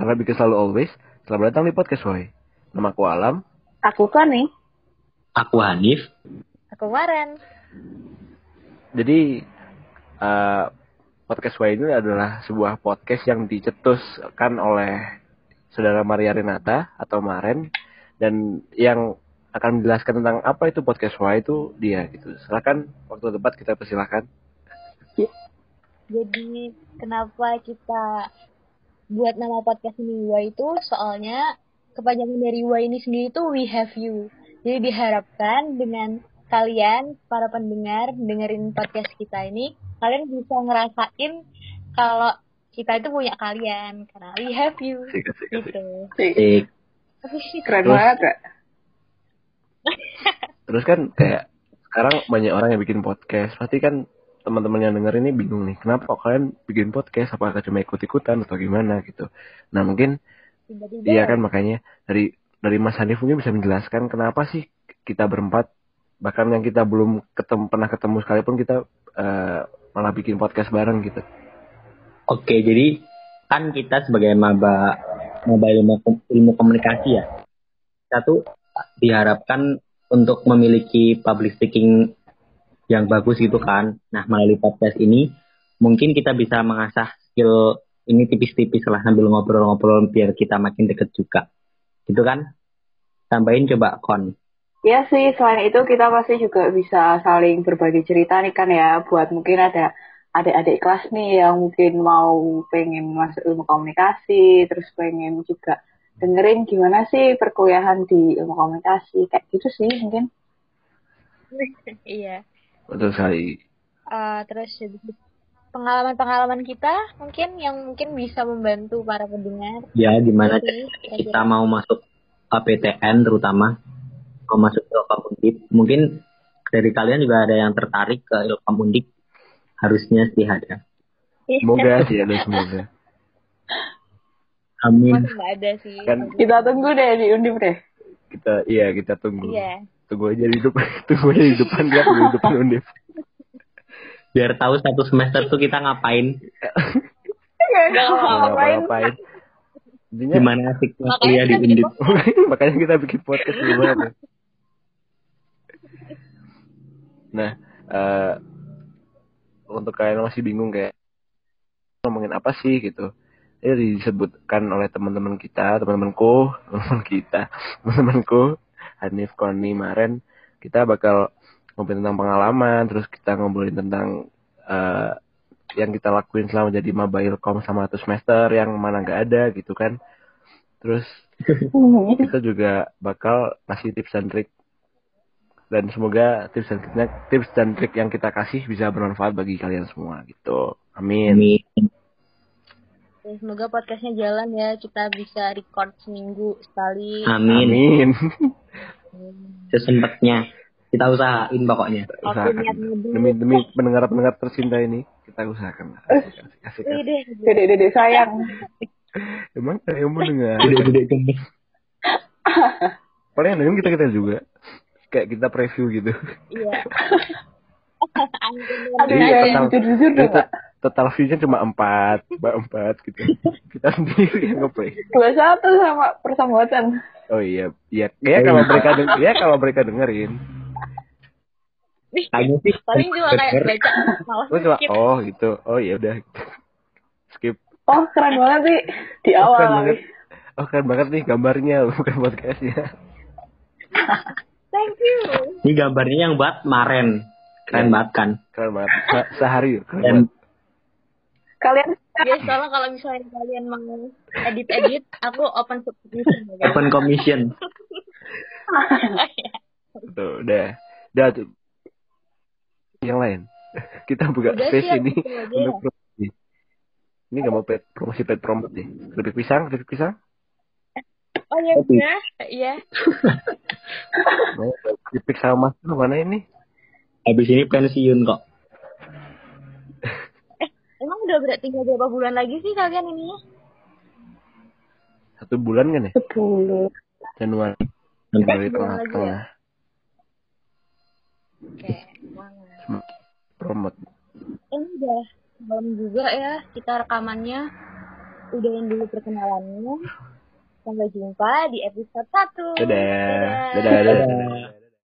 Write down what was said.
Never Because Selalu Always. Selamat datang di Podcast Why. Nama aku Alam. Aku Koni. Aku Hanif. Aku Waren. Jadi, uh, Podcast Why ini adalah sebuah podcast yang dicetuskan oleh Saudara Maria Renata atau Maren. Dan yang akan menjelaskan tentang apa itu Podcast Why itu dia gitu. Silakan waktu tepat kita persilahkan. Jadi kenapa kita buat nama podcast ini Why itu soalnya kepanjangan dari Why ini sendiri itu We Have You. Jadi diharapkan dengan kalian para pendengar dengerin podcast kita ini kalian bisa ngerasain kalau kita itu punya kalian karena we have you gitu. Asik. Keren Terus- banget, Kak. Terus kan kayak sekarang banyak orang yang bikin podcast. Pasti kan teman-teman yang denger ini bingung nih. Kenapa kok kalian bikin podcast? Apakah cuma ikut-ikutan atau gimana gitu? Nah mungkin Tiba-tiba iya kan makanya dari dari Mas Hanif mungkin bisa menjelaskan kenapa sih kita berempat bahkan yang kita belum ketemu pernah ketemu sekalipun kita eh, malah bikin podcast bareng gitu. Oke, jadi kan kita sebagai maba maba ilmu, ilmu komunikasi ya. Kita tuh diharapkan untuk memiliki public speaking yang bagus gitu kan. Nah, melalui podcast ini mungkin kita bisa mengasah skill ini tipis-tipis lah sambil ngobrol-ngobrol biar kita makin deket juga. Gitu kan? Tambahin coba kon. Ya sih, selain itu kita pasti juga bisa saling berbagi cerita nih kan ya, buat mungkin ada adik-adik kelas nih yang mungkin mau pengen masuk ilmu komunikasi, terus pengen juga dengerin gimana sih perkuliahan di ilmu komunikasi, kayak gitu sih mungkin. iya. Betul sekali. Eh, terus pengalaman-pengalaman kita mungkin yang mungkin bisa membantu para pendengar. Ya, gimana Sih, kita mau masuk APTN terutama mau masuk ke Ilkom Undip mungkin dari kalian juga ada yang tertarik ke Ilkom Undip harusnya sih ada Semoga sih ada semoga. amin ada sih. Kan- Kita tunggu deh di Undip deh. Kita iya kita tunggu. Iya. Tunggu aja di depan, tunggu aja di depan dia di depan undip. biar tahu satu semester tuh kita ngapain ngapain. ngapain. Intinya gimana asiknya Makanya kuliah di Undip makanya kita bikin podcast dulu banget. Nah, eh untuk kalian yang masih bingung kayak ngomongin apa sih gitu. Ini disebutkan oleh teman-teman kita, teman-temanku, teman kita, teman-temanku, Hanif, Koni, Maren, kita bakal ngobrolin tentang pengalaman, terus kita ngobrolin tentang eh yang kita lakuin selama jadi maba ilkom sama satu semester yang mana nggak ada gitu kan. Terus kita juga bakal kasih tips dan trik dan semoga tips dan triknya tips dan trik yang kita kasih bisa bermanfaat bagi kalian semua gitu amin Amin. Semoga podcastnya jalan ya. Kita bisa record seminggu sekali. amin amin sesempatnya kita usahain pokoknya usahakan demi demi pendengar pendengar tercinta ini kita usahakan Wih asik. deh. Dede-dede sayang. emang ada yang mau dengar Gede-gede gemes. paling yang kita kita juga kayak kita preview gitu Iya. Jadi total- total view-nya cuma empat mbak empat gitu kita sendiri yang ngeplay Dua satu sama persahabatan. Oh iya iya ya kalau mereka deng ya kalau mereka dengerin kayaknya sih Paling cuma kayak denger. baca malah cuma skip. oh gitu. Oh ya udah. Skip. Oh, keren banget sih. Di Oh, awal keren tapi. banget. Oh keren banget nih gambarnya bukan podcastnya. Thank you. ini gambarnya yang buat Maren keren Iya. banget kan Keren banget. Se- Sehari. Keren banget. Kalian Ya soalnya kalau misalnya kalian mau edit-edit, aku open subscription. ya, open commission Tuh, udah. Udah tuh. Yang lain. Kita buka Udah space sih, ini aja untuk ya. promosi. Ini gak mau pet, promosi pet promote nih. Keripik pisang, keripik pisang. Oh ya udah, iya. Mau keripik sama mas mana ini? habis ini pensiun kok udah berat tinggal berapa bulan lagi sih kalian ininya? Satu bulan kan ya? sepuluh. Januari. Januari bulan lagi tengah-tengah. Oke, semangat. Promote. Ini udah malam juga ya kita rekamannya. udahin dulu perkenalannya. Sampai jumpa di episode 1. Dadah. Dadah. Dadah. Dadah.